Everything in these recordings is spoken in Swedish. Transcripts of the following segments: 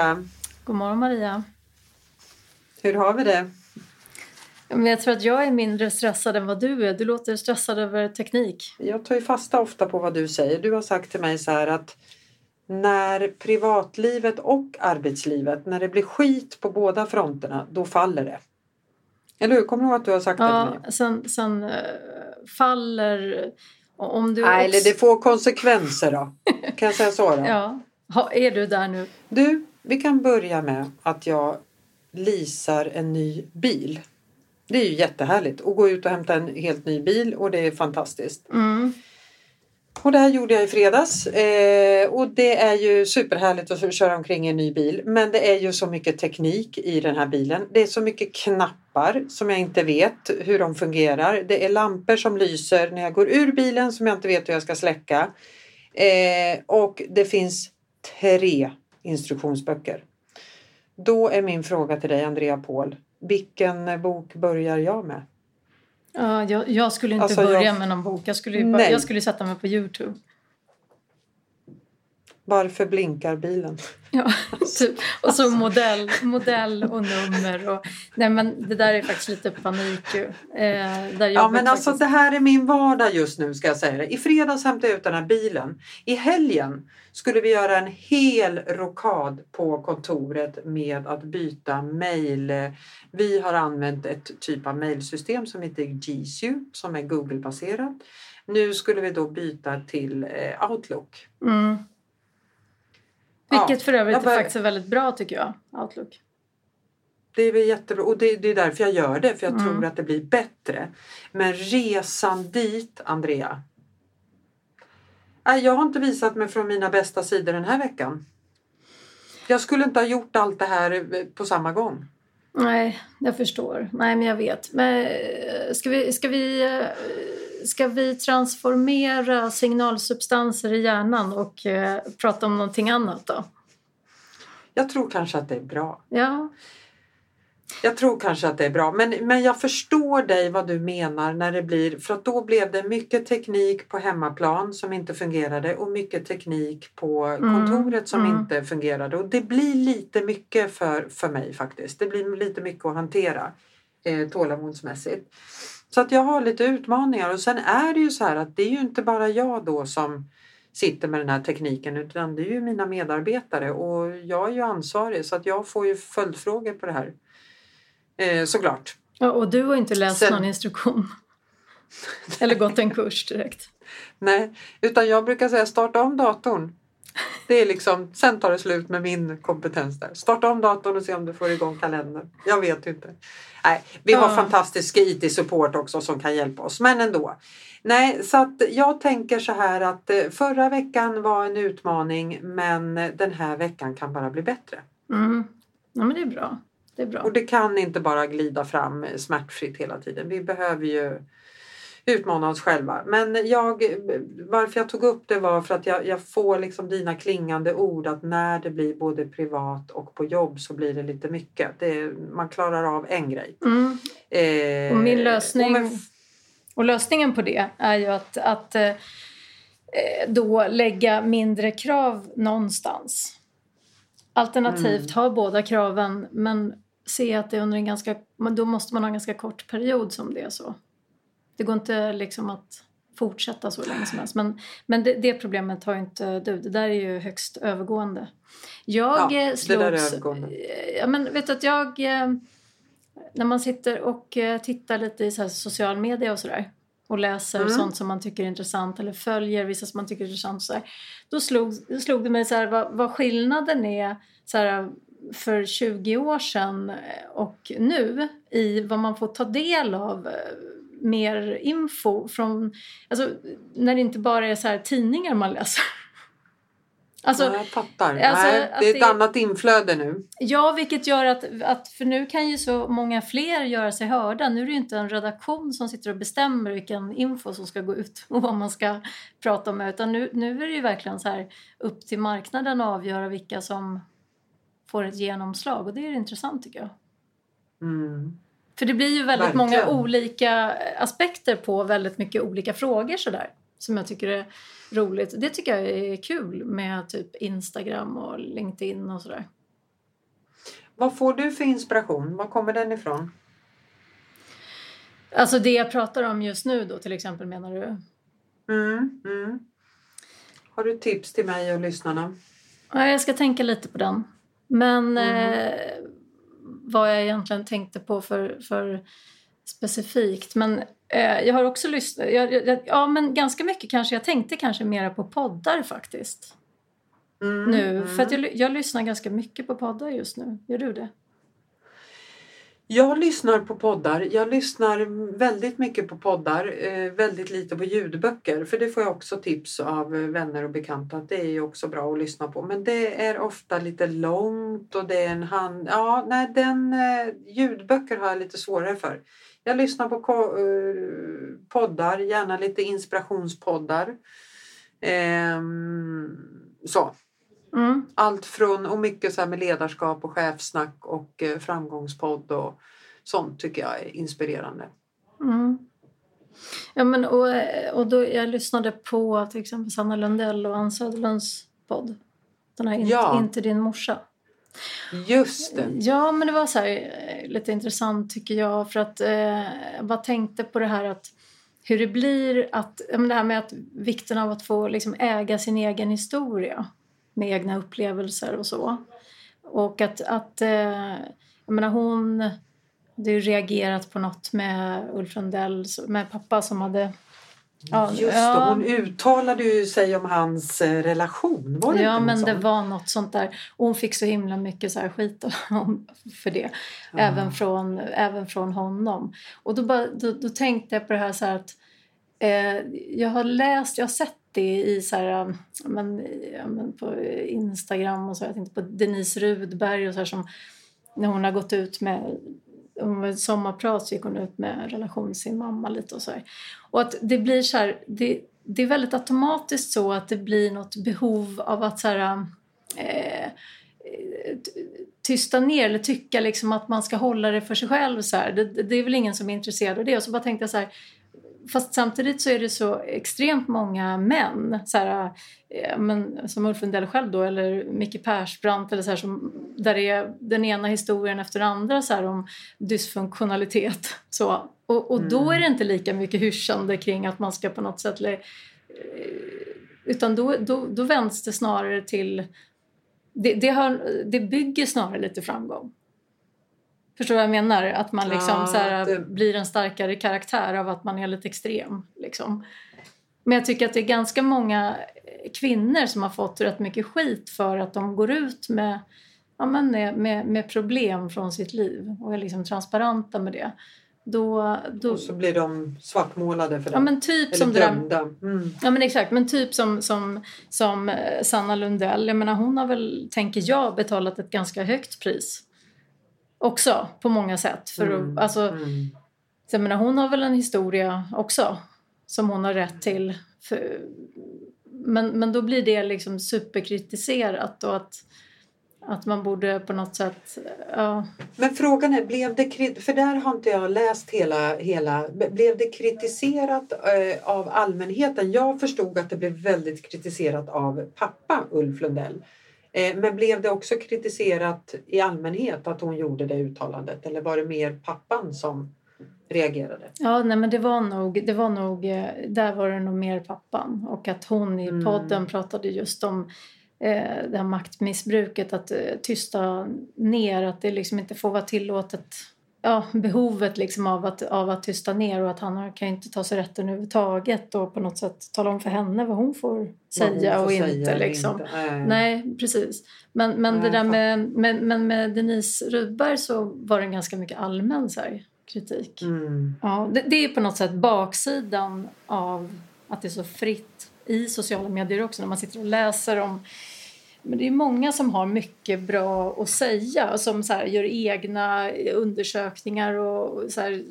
Andrea! God morgon Maria! Hur har vi det? Men jag tror att jag är mindre stressad än vad du är. Du låter stressad över teknik. Jag tar ju fasta ofta på vad du säger. Du har sagt till mig så här att när privatlivet och arbetslivet, när det blir skit på båda fronterna, då faller det. Eller hur? Kommer du ihåg att du har sagt ja, det till mig? Sen, sen uh, faller... Om du Nej, också... eller det får konsekvenser då. Kan jag säga så då? Ja. Ha, är du där nu? Du, vi kan börja med att jag lisar en ny bil. Det är ju jättehärligt att gå ut och hämta en helt ny bil och det är fantastiskt. Mm. Och det här gjorde jag i fredags eh, och det är ju superhärligt att köra omkring i en ny bil. Men det är ju så mycket teknik i den här bilen. Det är så mycket knappar som jag inte vet hur de fungerar. Det är lampor som lyser när jag går ur bilen som jag inte vet hur jag ska släcka. Eh, och det finns tre instruktionsböcker. Då är min fråga till dig Andrea Paul. Vilken bok börjar jag med? Ja, jag, jag skulle inte alltså, börja jag... med någon bok. Jag skulle, bara, jag skulle sätta mig på Youtube. Varför blinkar bilen? Ja, typ. Och så modell, modell och nummer. Och, nej men det där är faktiskt lite panik ju. Eh, där ja men alltså det här är min vardag just nu ska jag säga det. I fredags hämtade jag ut den här bilen. I helgen skulle vi göra en hel rokad på kontoret med att byta mail. Vi har använt ett typ av mailsystem som heter G Suite som är Google-baserat. Nu skulle vi då byta till eh, Outlook. Mm. Vilket ja, för övrigt bara... faktiskt är väldigt bra tycker jag, Outlook. Det är väl jättebra och det, det är därför jag gör det, för jag mm. tror att det blir bättre. Men resan dit, Andrea. Jag har inte visat mig från mina bästa sidor den här veckan. Jag skulle inte ha gjort allt det här eh, på samma gång. Nej, jag förstår. Nej, men jag vet. Men eh, ska vi, ska vi eh, ska vi transformera signalsubstanser i hjärnan och eh, prata om någonting annat då? Jag tror kanske att det är bra. Ja. Jag tror kanske att det är bra men, men jag förstår dig vad du menar när det blir för att då blev det mycket teknik på hemmaplan som inte fungerade och mycket teknik på mm, kontoret mm. som mm. inte fungerade och det blir lite mycket för, för mig faktiskt. Det blir lite mycket att hantera eh, tålamodsmässigt. Så att jag har lite utmaningar och sen är det ju så här att det är ju inte bara jag då som sitter med den här tekniken utan det är ju mina medarbetare och jag är ju ansvarig så att jag får ju följdfrågor på det här. Eh, såklart. Ja, och du har inte läst sen... någon instruktion? Eller gått en kurs direkt? Nej, utan jag brukar säga starta om datorn. Det är liksom, sen tar det slut med min kompetens där. Starta om datorn och se om du får igång kalendern. Jag vet inte. Nej, vi har ja. fantastisk IT-support också som kan hjälpa oss, men ändå. Nej, så att jag tänker så här att eh, förra veckan var en utmaning men den här veckan kan bara bli bättre. Mm. Ja, men det är bra. Det är bra. Och det kan inte bara glida fram smärtfritt hela tiden. Vi behöver ju utmana oss själva. Men jag, varför jag tog upp det var för att jag, jag får liksom dina klingande ord att när det blir både privat och på jobb så blir det lite mycket. Det, man klarar av en grej. Mm. Eh, och min lösning och, med... och, lösningen på det är ju att, att eh, då lägga mindre krav någonstans. Alternativt mm. ha båda kraven men se att det är under en ganska, då måste man ha en ganska kort period som det är så. Det går inte liksom att fortsätta så länge som helst. Men, men det, det problemet har inte du. Det där är ju högst övergående. Jag ja, slogs... Det där är övergående. Ja, men vet du att jag... Eh, när man sitter och eh, tittar lite i så social media och sådär och läser mm. sånt som man tycker är intressant eller följer vissa som man tycker är intressant. Så här, då, slog, då slog det mig så här, vad, vad skillnaden är så här, för 20 år sedan och nu i vad man får ta del av mer info från, alltså när det inte bara är så här tidningar man läser. Alltså, ja, jag fattar. Alltså, Nej, det är ett det, annat inflöde nu. Ja, vilket gör att, att, för nu kan ju så många fler göra sig hörda. Nu är det ju inte en redaktion som sitter och bestämmer vilken info som ska gå ut och vad man ska prata om. Utan nu, nu är det ju verkligen så här upp till marknaden att avgöra vilka som får ett genomslag och det är intressant tycker jag. Mm. För det blir ju väldigt Verkligen. många olika aspekter på väldigt mycket olika frågor sådär. Som jag tycker är roligt. Det tycker jag är kul med typ Instagram och LinkedIn och sådär. Vad får du för inspiration? Var kommer den ifrån? Alltså det jag pratar om just nu då till exempel menar du? Mm, mm. Har du tips till mig och lyssnarna? Ja, jag ska tänka lite på den. Men mm. eh, vad jag egentligen tänkte på för, för specifikt. Men eh, jag har också lyssnat, ja men ganska mycket kanske, jag tänkte kanske mera på poddar faktiskt. Mm, nu, mm. för att jag, jag lyssnar ganska mycket på poddar just nu. Gör du det? Jag lyssnar på poddar. Jag lyssnar väldigt mycket på poddar, eh, väldigt lite på ljudböcker. För det får jag också tips av eh, vänner och bekanta att det är också bra att lyssna på. Men det är ofta lite långt och det är en hand... Ja, nej, den eh, ljudböcker har jag lite svårare för. Jag lyssnar på poddar, gärna lite inspirationspoddar. Ehm, så. Mm. Allt från, och mycket så med ledarskap och chefsnack och eh, framgångspodd och sånt tycker jag är inspirerande. Mm. Ja, men, och, och då, jag lyssnade på till exempel Sanna Lundell och Ann Söderlunds podd. Den här ja. Inte din morsa. Just det. Ja, men det var så här, eh, lite intressant tycker jag för att eh, jag bara tänkte på det här att hur det blir att, det här med att vikten av att få liksom äga sin egen historia med egna upplevelser och så. Och att, att eh, jag menar hon hade ju reagerat på något med Ulf Lundell, med pappa som hade Ja, Just det, hon uttalade ju sig om hans eh, relation. Var det ja, men det var något sånt där. Och hon fick så himla mycket så här skit för det. Ja. Även, från, även från honom. Och då, bara, då, då tänkte jag på det här så här att eh, jag har läst, jag har sett det i så här, um, men, ja, men på Instagram och så. Jag tänkte på Denise Rudberg och så här, som när hon har gått ut med om sommarprat så gick hon ut med relation till sin mamma lite och så här. Och att det blir så här, det, det är väldigt automatiskt så att det blir något behov av att så här, um, eh, tysta ner eller tycka liksom att man ska hålla det för sig själv. Så det, det, är väl ingen som är intresserad av det. Och så bara tänkte jag så här, Fast samtidigt så är det så extremt många män, så här, eh, men, som Ulf Lundell själv då, eller Micke Persbrandt, eller så här, som, där det är den ena historien efter den andra så här, om dysfunktionalitet. Så. Och, och mm. då är det inte lika mycket hyschande kring att man ska på något sätt... Eh, utan då, då, då vänds det snarare till... Det, det, har, det bygger snarare lite framgång. Förstår du vad jag menar? Att man liksom ja, så här, det... blir en starkare karaktär av att man är lite extrem. Liksom. Men jag tycker att det är ganska många kvinnor som har fått rätt mycket skit för att de går ut med, ja, men med, med problem från sitt liv och är liksom transparenta med det. Då, då... Och så blir de svartmålade för det. Ja men typ som dömda. Mm. Ja men exakt, men typ som, som, som eh, Sanna Lundell. Jag menar hon har väl, tänker jag, betalat ett ganska högt pris också på många sätt. För mm. att, alltså, mm. jag menar, hon har väl en historia också som hon har rätt till. För, men, men då blir det liksom superkritiserat och att, att man borde på något sätt... Ja. Men frågan är, blev det, för där har inte jag läst hela, hela blev det kritiserat eh, av allmänheten? Jag förstod att det blev väldigt kritiserat av pappa Ulf Lundell. Eh, men blev det också kritiserat i allmänhet att hon gjorde det uttalandet eller var det mer pappan som reagerade? Ja, nej, men det var nog, det var nog, eh, där var det nog mer pappan och att hon i mm. podden pratade just om eh, det här maktmissbruket, att tysta ner, att det liksom inte får vara tillåtet ja, behovet liksom av, att, av att tysta ner och att han kan inte ta sig rätten överhuvudtaget och på något sätt tala om för henne vad hon får säga hon får och säga inte. Liksom. Inte. Nej. Nej. precis. Men, men Nej, det där med, med, men med Denise Rudberg så var det ganska mycket allmän så här, kritik. Mm. Ja, det, det är på något sätt baksidan av att det är så fritt i sociala medier också när man sitter och läser om men det är många som har mycket bra att säga som så här, gör egna undersökningar och så här,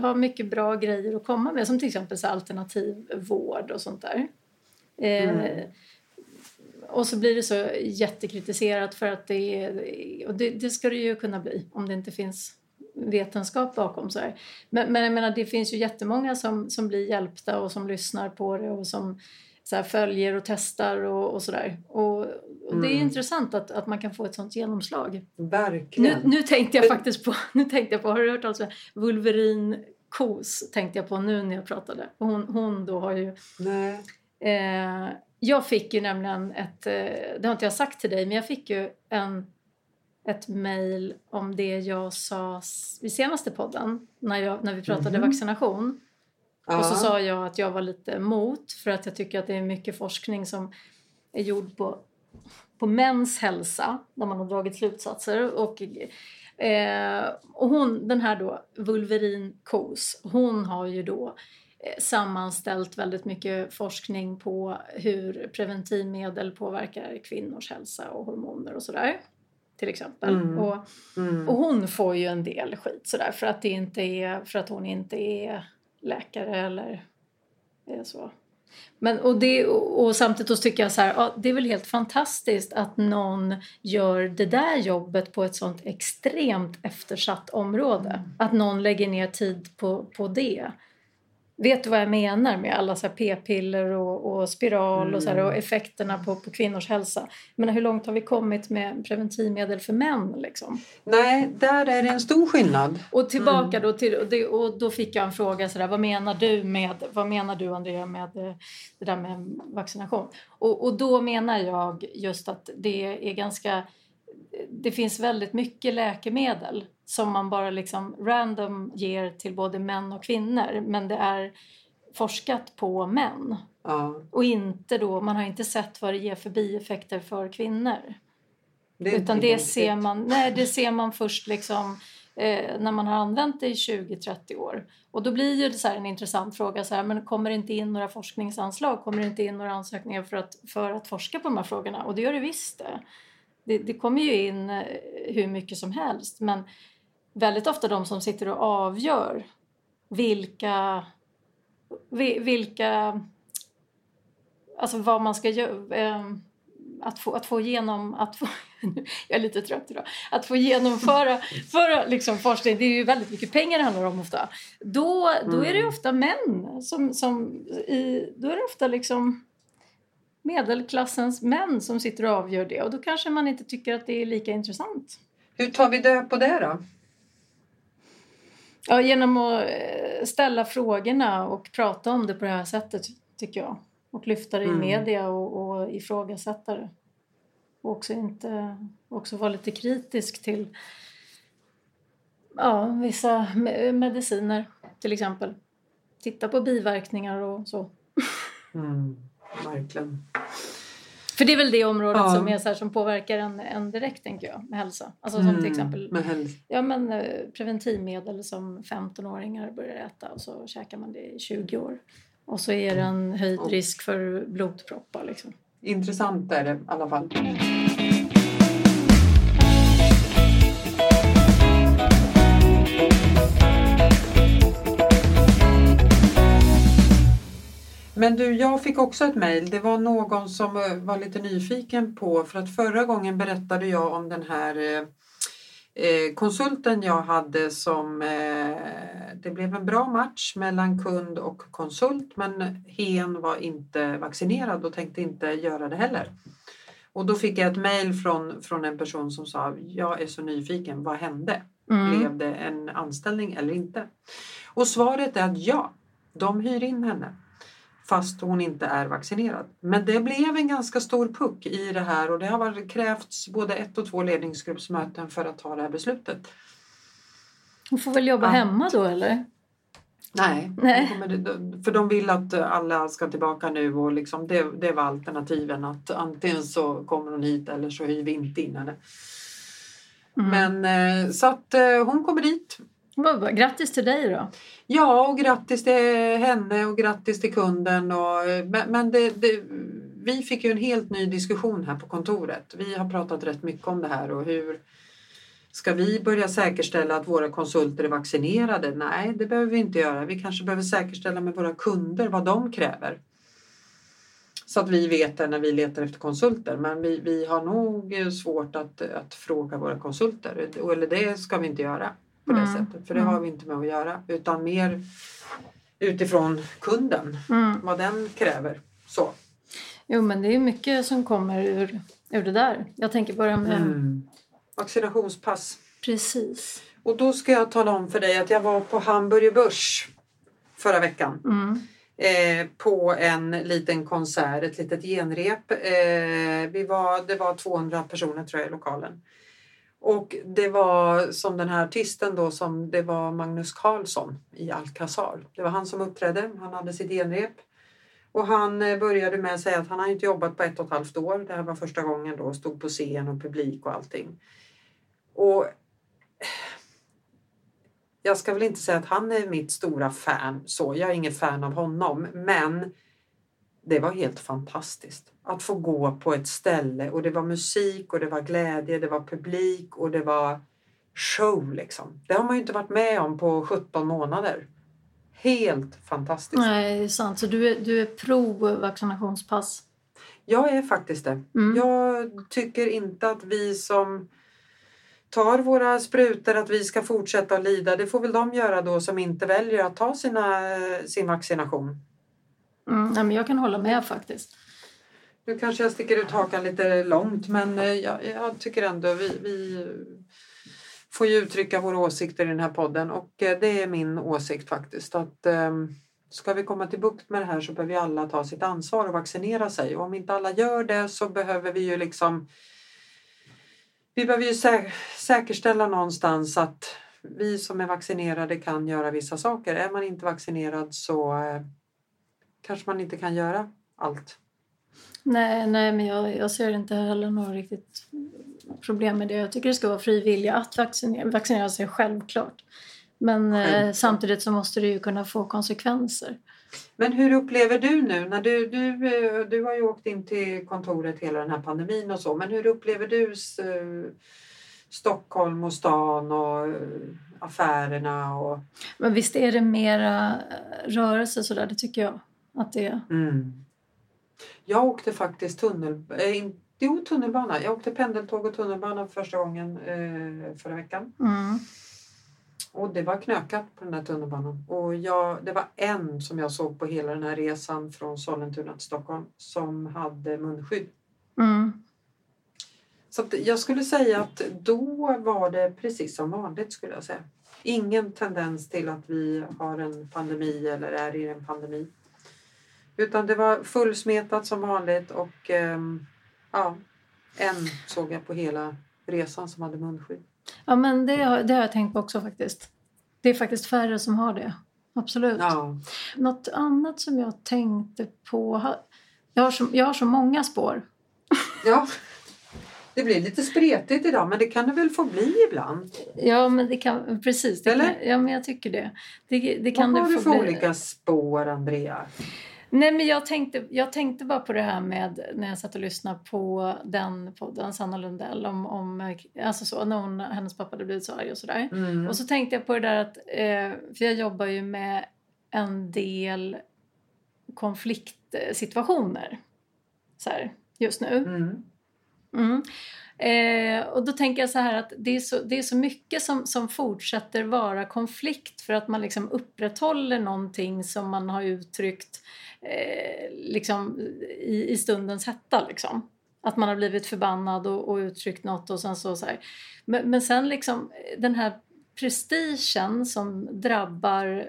har mycket bra grejer att komma med som till exempel så alternativ vård och sånt där. Eh, mm. Eh, och så blir det så jättekritiserat för att det är, och det, det, ska det ju kunna bli om det inte finns vetenskap bakom. Så här. Men, men jag menar, det finns ju jättemånga som, som blir hjälpta och som lyssnar på det och som så här, följer och testar och, och sådär. Och och det är mm. intressant att, att man kan få ett sånt genomslag. Verkligen. Nu, nu tänkte jag faktiskt på, nu tänkte jag på, har du hört talas om Wolverine Kos tänkte jag på nu när jag pratade. Hon, hon då har ju... Nej. Eh, jag fick ju nämligen ett, eh, det har inte jag sagt till dig, men jag fick ju en, ett mejl om det jag sa vid senaste podden när, jag, när vi pratade mm. vaccination. Ja. Och så sa jag att jag var lite emot för att jag tycker att det är mycket forskning som är gjord på, på mäns hälsa där man har dragit slutsatser. Och, eh, och hon, den här då, Vulverin Kos, hon har ju då Eh, sammanställt väldigt mycket forskning på hur preventivmedel påverkar kvinnors hälsa och hormoner och sådär. Till exempel. Mm. Och, mm. och hon får ju en del skit sådär för att, det inte är, för att hon inte är läkare eller så. Men, och, det, och samtidigt tycker jag så här, ja, det är väl helt fantastiskt att någon gör det där jobbet på ett sånt extremt eftersatt område. Mm. Att någon lägger ner tid på, på det. Vet du vad jag menar med alla p-piller och, och, spiral mm. och, så här, och mm. effekterna på, på kvinnors hälsa? Men hur långt har vi kommit med preventivmedel för män? Liksom? Nej, där är det en stor skillnad. Och tillbaka mm. då till, och, det, och då fick jag en fråga så där, vad menar du med, vad menar du Andrea med eh, det där med vaccination? Och, och då menar jag just att det är ganska det finns väldigt mycket läkemedel som man bara liksom random ger till både män och kvinnor men det är forskat på män. Ja. Och inte då, man har inte sett vad det ger för bieffekter för kvinnor. Det Utan det ser, man, nej, det ser man först liksom, eh, när man har använt det i 20-30 år. Och då blir det så en intressant fråga, så här, men kommer det inte in några forskningsanslag? Kommer det inte in några ansökningar för att, för att forska på de här frågorna? Och det gör det visst det. Det, det kommer ju in eh, hur mycket som helst men väldigt ofta de som sitter och avgör vilka, vilka alltså vad man ska göra ehm, att få, att få igenom, att få, jag är lite trött idag, att få genomföra för liksom forskning, det är ju väldigt mycket pengar det handlar om ofta. Då, då är det mm. ofta män som, som i, då är det ofta liksom medelklassens män som sitter och avgör det och då kanske man inte tycker att det är lika intressant. Hur tar vi död på det då? Ja, genom att eh, ställa frågorna och prata om det på det här sättet tycker jag. Och lyfta det i mm. media och, och ifrågasätta det. Och också, inte, också vara lite kritisk till ja, vissa mediciner till exempel. Titta på biverkningar och så. Mm, verkligen. För det är väl det området ja. som, är så här, som påverkar en, en direkt, tänker jag, med hälsa. Alltså som mm, till exempel ja, men, eh, preventivmedel som 15-åringar börjar äta och så käkar man det i 20 år. Och så är det en höjd risk för blodproppar. Liksom. Intressant är det i alla fall. Men du, jag fick också ett mejl. Det var någon som eh, var lite nyfiken på, för att förra gången berättade jag om den här eh, eh, konsulten jag hade som det blev en bra match mellan kund och konsult men hen var inte vaccinerad och tänkte inte göra det heller. Och då fick jag ett mejl från, från en person som sa jag är så nyfiken, vad hände? Mm. Blev det en anställning eller inte? Och svaret är att ja, de hyr in henne fast hon inte är vaccinerad. Men det blev en ganska stor puck i det här och det har krävts både ett och två ledningsgruppsmöten för att ta det här beslutet. Hon får väl jobba ja. hemma då eller? Nej, Nej. för de vill att alla ska tillbaka nu och liksom det, det var alternativen att antingen så kommer hon hit eller så hyr vi inte in henne. Mm. Men eh, så att eh, hon kommer dit Grattis till dig då! Ja, och grattis till henne och grattis till kunden. Och, men, men det, det, vi fick ju en helt ny diskussion här på kontoret. Vi har pratat rätt mycket om det här och hur Ska vi börja säkerställa att våra konsulter är vaccinerade? Nej, det behöver vi inte göra. Vi kanske behöver säkerställa med våra kunder vad de kräver. Så att vi vet det när vi letar efter konsulter. Men vi, vi har nog svårt att, att fråga våra konsulter. Eller det ska vi inte göra på det mm. sättet. För det har mm. vi inte med att göra. Utan mer utifrån kunden, mm. vad den kräver. Så. Jo, men det är mycket som kommer ur, ur det där. Jag tänker bara med... Mm. Vaccinationspass. Precis. Och då ska jag tala om för dig att jag var på Hamburger Börs förra veckan. Mm. Eh, på en liten konsert, ett litet genrep. Eh, vi var, det var 200 personer tror jag i lokalen. Och det var som den här artisten då, som det var Magnus Carlsson i Alcazar. Det var han som uppträdde, han hade sitt genrep. Och han eh, började med att säga att han har inte jobbat på ett och ett halvt år. Det här var första gången då, stod på scen och publik och allting. Och jag ska väl inte säga att han är mitt stora fan, så jag är ingen fan av honom, men det var helt fantastiskt att få gå på ett ställe och det var musik och det var glädje, det var publik och det var show liksom. Det har man ju inte varit med om på 17 månader. Helt fantastiskt. Nej, det är sant. Så du är, du är pro-vaccinationspass? Jag är faktiskt det. Mm. Jag tycker inte att vi som tar våra sprutor att vi ska fortsätta att lida. Det får väl de göra då som inte väljer att ta sina, sin vaccination. Mm, nej, men jag kan hålla med faktiskt. Nu kanske jag sticker ut hakan lite långt men eh, jag, jag tycker ändå vi, vi får ju uttrycka våra åsikter i den här podden och eh, det är min åsikt faktiskt att um, ska vi komma till bukt med det här så behöver vi alla ta sitt ansvar och vaccinera sig och om inte alla gör det så behöver vi ju liksom vi behöver ju sä säkerställa någonstans att vi som är vaccinerade kan göra vissa saker. Är man inte vaccinerad så eh, kanske man inte kan göra allt. Nej, nej men jag, jag ser inte heller något riktigt problem med det. Jag tycker det ska vara fri vilja att vaccinera, vaccinera sig, självklart. Men eh, samtidigt så måste det ju kunna få konsekvenser. Men hur upplever du nu? När du, du, eh, du har ju åkt in till kontoret hela den här pandemin och så, men hur upplever du eh, Stockholm och stan och eh, affärerna? Och... Men visst är det mera rörelse sådär, det tycker jag att det. Mm. Jag åkte faktiskt tunnel, äh, jo, tunnelbana. Jag åkte pendeltåg och tunnelbana för första gången äh, förra veckan. Mm. Och det var knökat på den här tunnelbanan. Och jag, det var en som jag såg på hela den här resan från Sollentuna till Stockholm som hade munskydd. Mm. Så jag skulle säga att då var det precis som vanligt skulle jag säga. Ingen tendens till att vi har en pandemi eller är i en pandemi. Utan det var fullsmetat som vanligt och um, ja, en såg jag på hela resan som hade munskydd. Ja, men det, har, det har jag tänkt på också faktiskt. Det är faktiskt färre som har det. Absolut. Ja. Något annat som jag tänkte på... Jag har så, jag har så många spår. Ja. Det blir lite spretigt idag, men det kan det väl få bli ibland? Ja, men det kan, precis. Det Eller? Kan, ja, men jag tycker det. det, det kan Vad har du för bli. olika spår, Andrea? Nej, men jag tänkte, jag tänkte bara på det här med när jag satt och lyssnade på den podden, Sanna Lundell, om, om alltså så, när hon, hennes pappa hade blivit så arg och sådär. Mm. Och så tänkte jag på det där att, eh, för jag jobbar ju med en del konfliktsituationer så här, just nu. Mm. Mm. Eh, och då tänker jag så här att det är så, det är så mycket som, som fortsätter vara konflikt för att man liksom upprätthåller någonting som man har uttryckt eh, liksom i, i stundens hetta. Liksom. Att man har blivit förbannad och, och uttryckt något och sen så, så här. Men, men sen liksom eh, den här prestigen som drabbar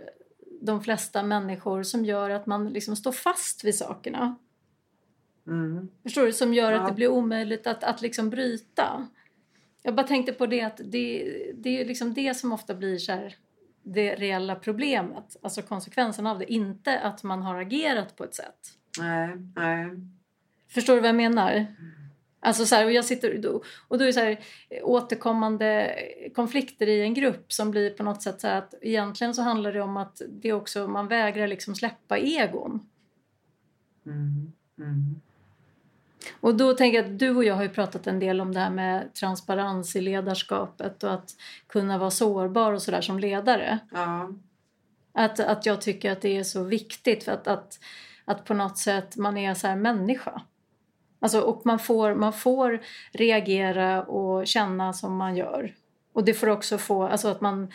de flesta människor som gör att man liksom står fast vid sakerna. Mm. Förstår du? Som gör ja. att det blir omöjligt att, att liksom bryta. Jag bara tänkte på det att det, det är liksom det som ofta blir så här, det reella problemet. Alltså konsekvensen av det. Inte att man har agerat på ett sätt. Nej, nej. Förstår du vad jag menar? Alltså så här, och jag sitter då, och då är det så här, återkommande konflikter i en grupp som blir på något sätt så att egentligen så handlar det om att det också, man vägrar liksom släppa egon. Mm. Mm. Och då tänker jag att du och jag har ju pratat en del om det här med transparens i ledarskapet och att kunna vara sårbar och sådär som ledare. Ja. Att, att jag tycker att det är så viktigt för att, att, att på något sätt man är så här människa. Alltså, och man får, man får reagera och känna som man gör. Och det får också få, alltså att man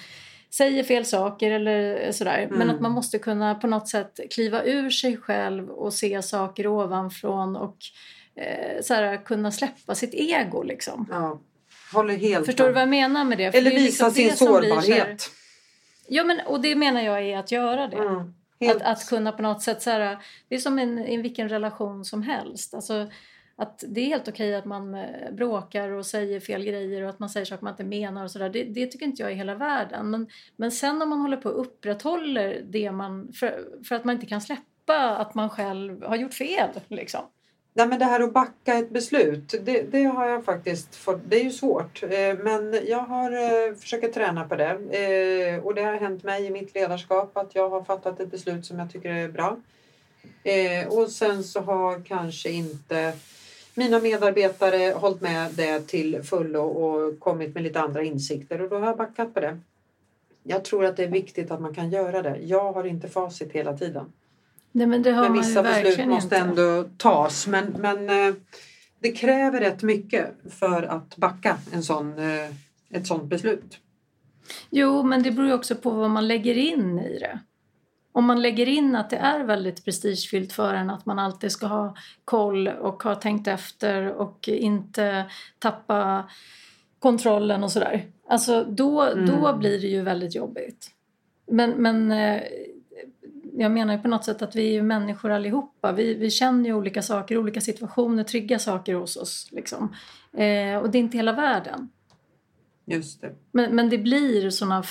säger fel saker eller sådär. Mm. Men att man måste kunna på något sätt kliva ur sig själv och se saker ovanifrån och eh, så här, kunna släppa sitt ego liksom. Ja, håller helt Förstår du vad jag menar med det? För eller det visa liksom sin sårbarhet. Ja, men, och det menar jag är att göra det. Mm. Att, att kunna på något sätt, så här, det är som en, i vilken relation som helst. Alltså, att det är helt okej att man eh, bråkar och säger fel grejer och att man säger saker man inte menar och sådär. Det, det, tycker inte jag är hela världen. Men, men sen om man håller på och upprätthåller det man, för, för att man inte kan släppa att man själv har gjort fel liksom. Nej, men det här att backa ett beslut, det, det, har jag faktiskt fått. Det är ju svårt, eh, men jag har eh, försökt träna på det. Eh, och det har hänt mig i mitt ledarskap att jag har fattat ett beslut som jag tycker är bra. Och sen så har kanske inte mina medarbetare hållit med det till fullo och kommit med lite andra insikter och då har jag backat på det. Jag tror att det är viktigt att man kan göra det. Jag har inte facit hela tiden. Nej, men, det har men vissa beslut måste inte. ändå tas. Men, men eh, det kräver rätt mycket för att backa en sån, eh, ett sånt beslut. Jo, men det beror också på vad man lägger in i det om man lägger in att det är väldigt prestigefyllt för en att man alltid ska ha koll och ha tänkt efter och inte tappa kontrollen och sådär. Alltså då, mm. då blir det ju väldigt jobbigt. Men, men eh, jag menar ju på något sätt att vi är människor allihopa. Vi, vi känner ju olika saker, olika situationer, trygga saker hos oss. Liksom. Eh, och det är inte hela världen. Just det. Men, men det blir sådana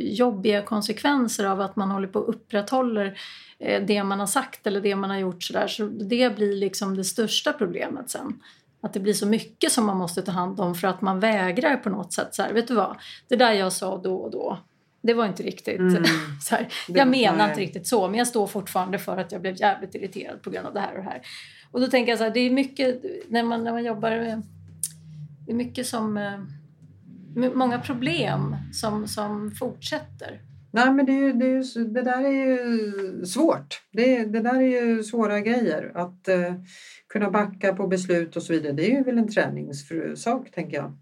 jobbiga konsekvenser av att man håller på och upprätthåller eh, det man har sagt eller det man har gjort sådär. Så det blir liksom det största problemet sen. Att det blir så mycket som man måste ta hand om för att man vägrar på något sätt. Så här, vet du vad, det där jag sa då och då, det var inte riktigt mm. så här. Jag menar inte riktigt så, men jag står fortfarande för att jag blev jävligt irriterad på grund av det här och det här. Och då tänker jag så här, det är mycket när man, när man jobbar, det är mycket som eh, många problem som, som fortsätter. Nej, men det, är det, är det där är ju svårt. Det, det där är ju svåra grejer. Att uh, kunna backa på beslut och så vidare, det är ju väl en träningssak, tänker jag.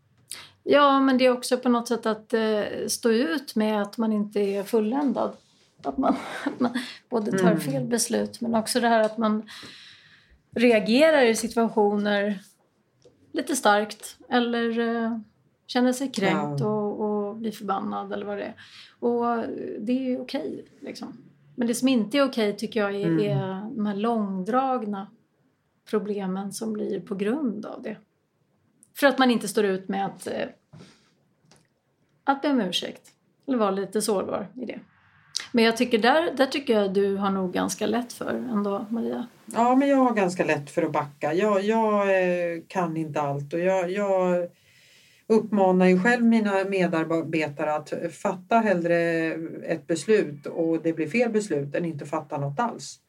Ja, men det är också på något sätt att uh, stå ut med att man inte är fulländad. Att man, att man både tar mm. fel beslut, men också det här att man reagerar i situationer lite starkt eller uh, känner sig kränkt ja. och, och blir förbannad eller vad det är. Och det är okej. Liksom. Men det som inte är okej tycker jag är, mm. är de här långdragna problemen som blir på grund av det. För att man inte står ut med att, eh, att be om ursäkt. Eller vara lite sårbar i det. Men jag tycker där, där tycker jag du har nog ganska lätt för ändå, Maria. Ja, men jag har ganska lätt för att backa. Jag, jag eh, kan inte allt och jag, jag uppmanar ju själv mina medarbetare att fatta hellre ett beslut och det blir fel beslut än inte fatta något alls.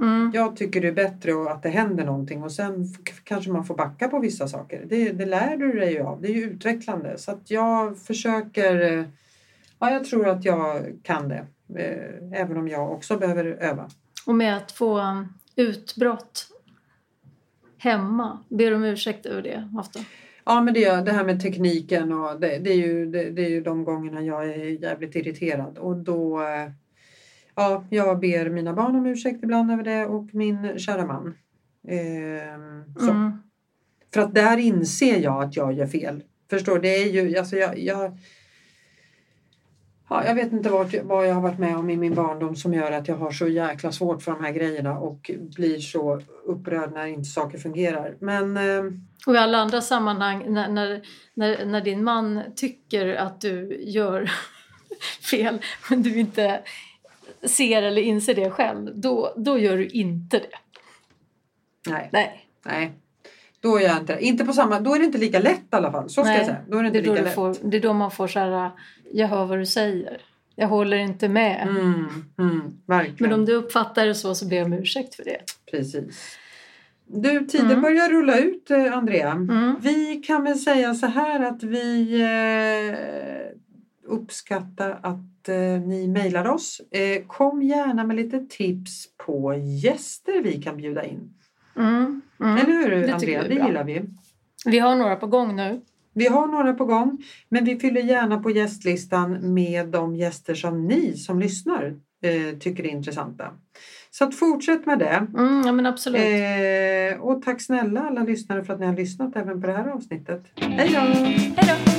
Mm. Jag tycker det är bättre att det händer någonting och sen kanske man får backa på vissa saker. Det, det lär du dig ju av. Det är ju utvecklande. Så att jag försöker... Ja, jag tror att jag kan det. Eh, även om jag också behöver öva. Och med att få utbrott hemma, ber om ursäkt över det ofta? Ja, men det, det här med tekniken och det, det är ju, det, det, är ju de gångerna jag är jävligt irriterad och då eh, Ja, jag ber mina barn om ursäkt ibland över det och min kära man. Ehm, så. Mm. För att där inser jag att jag gör fel. Förstår Det är ju, alltså jag, jag Ja, jag vet inte vad, vad jag har varit med om i min barndom som gör att jag har så jäkla svårt för de här grejerna och blir så upprörd när inte saker fungerar. Men, eh... Och i alla andra sammanhang när, när, när, när, din man tycker att du gör fel men du inte ser eller inser det själv, då, då gör du inte det. Nej. Nej. Nej. Då, gör jag inte, inte på samma, då är det inte lika lätt i alla fall. Så ska Nej, jag säga. Då är det, inte det, är lika lätt. Får, det är då man får så här, jag hör vad du säger. Jag håller inte med. Mm, mm, Men om du uppfattar det så så ber jag om ursäkt för det. Precis. Du, tiden mm. börjar rulla ut, eh, Andrea. Mm. Vi kan väl säga så här att vi eh, uppskattar att ni mejlar oss. Eh, kom gärna med lite tips på gäster vi kan bjuda in. Mm, mm. Eller hur, det Andrea? Det gillar vi. Vi har några på gång nu. Vi har några på gång, men vi fyller gärna på gästlistan med de gäster som ni som lyssnar eh, tycker är intressanta. Så att fortsätt med det. Mm, ja, men absolut. Eh, och tack snälla alla lyssnare för att ni har lyssnat även på det här avsnittet. Hej då! Hej då!